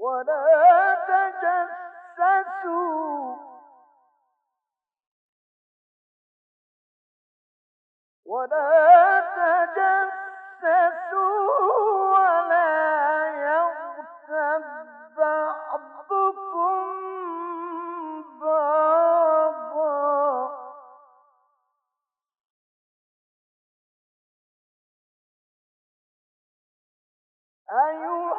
ولا تجسسوا. ولا تجسسوا ولا يغتب بعضكم بعضا. أيوة.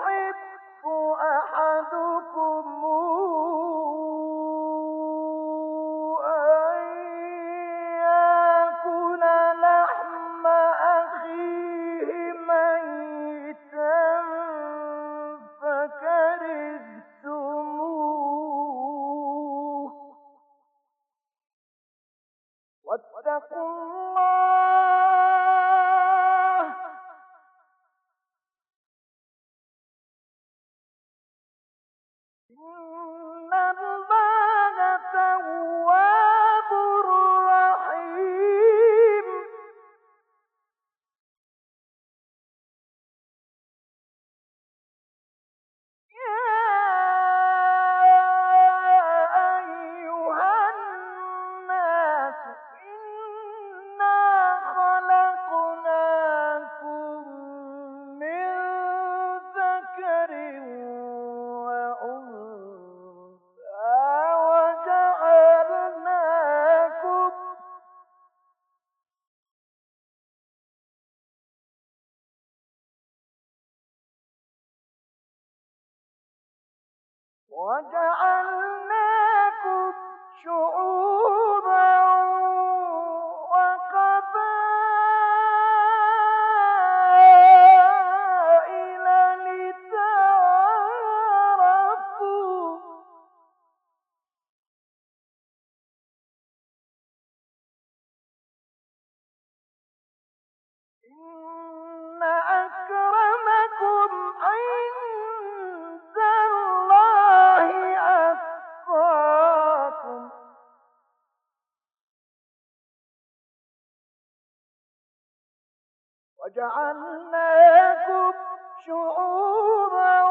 جعلناكم شعوبا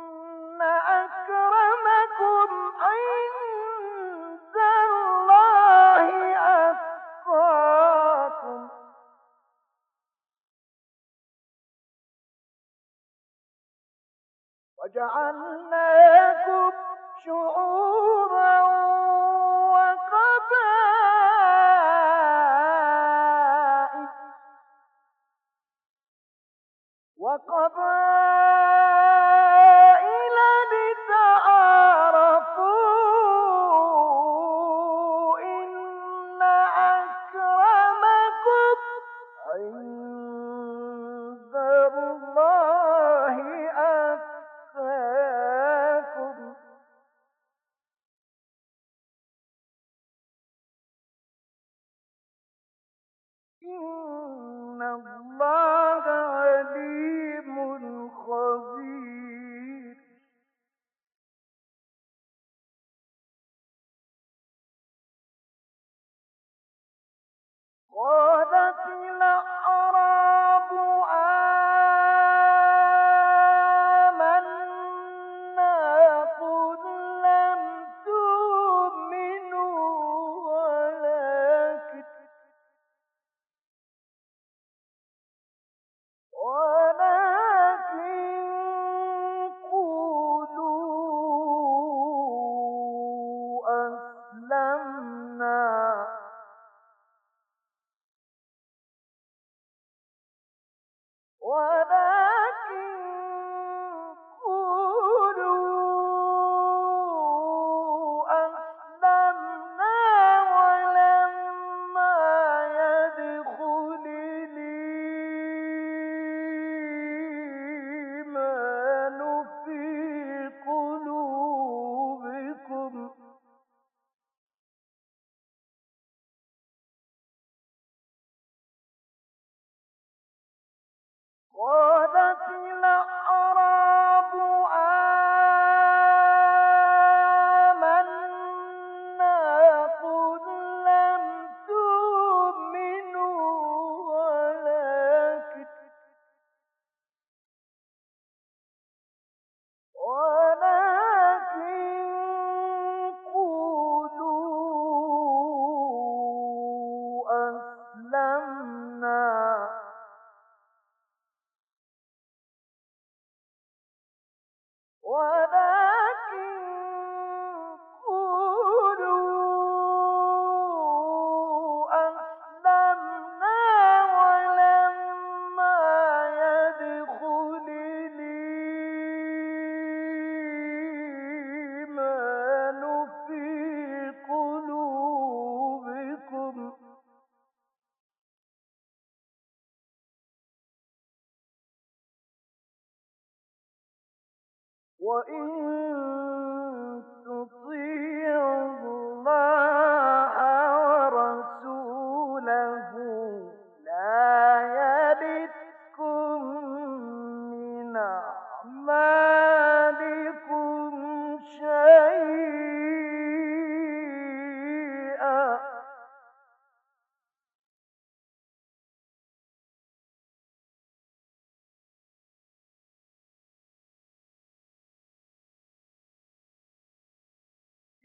جعلناكم شعوبا وقبائل وقبائل الله ولكن وإن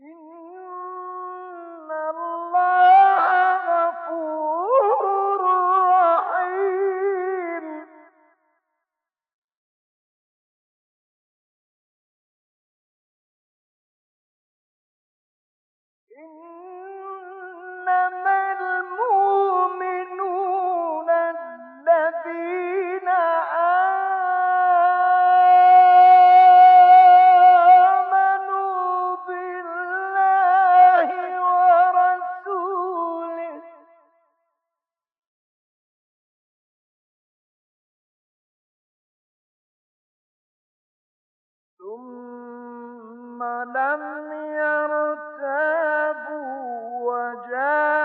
إن وجاء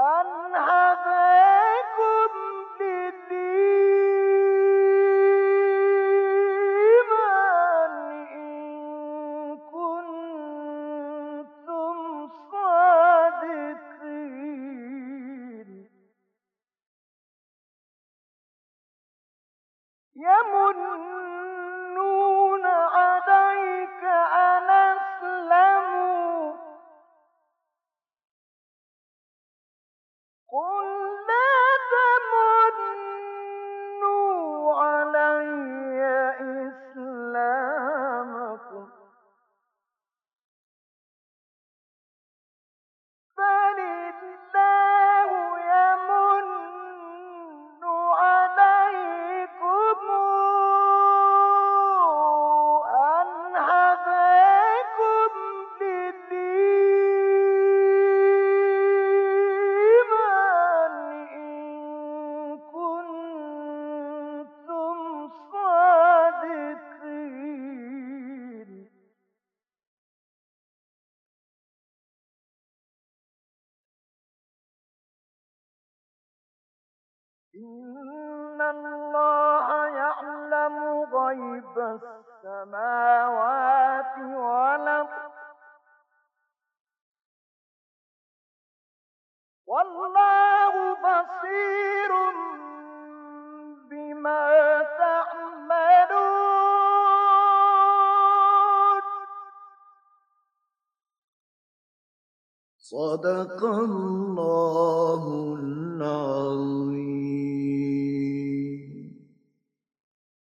أنهار السماوات والأرض. والله بصير بما تعملون. صدق الله العظيم.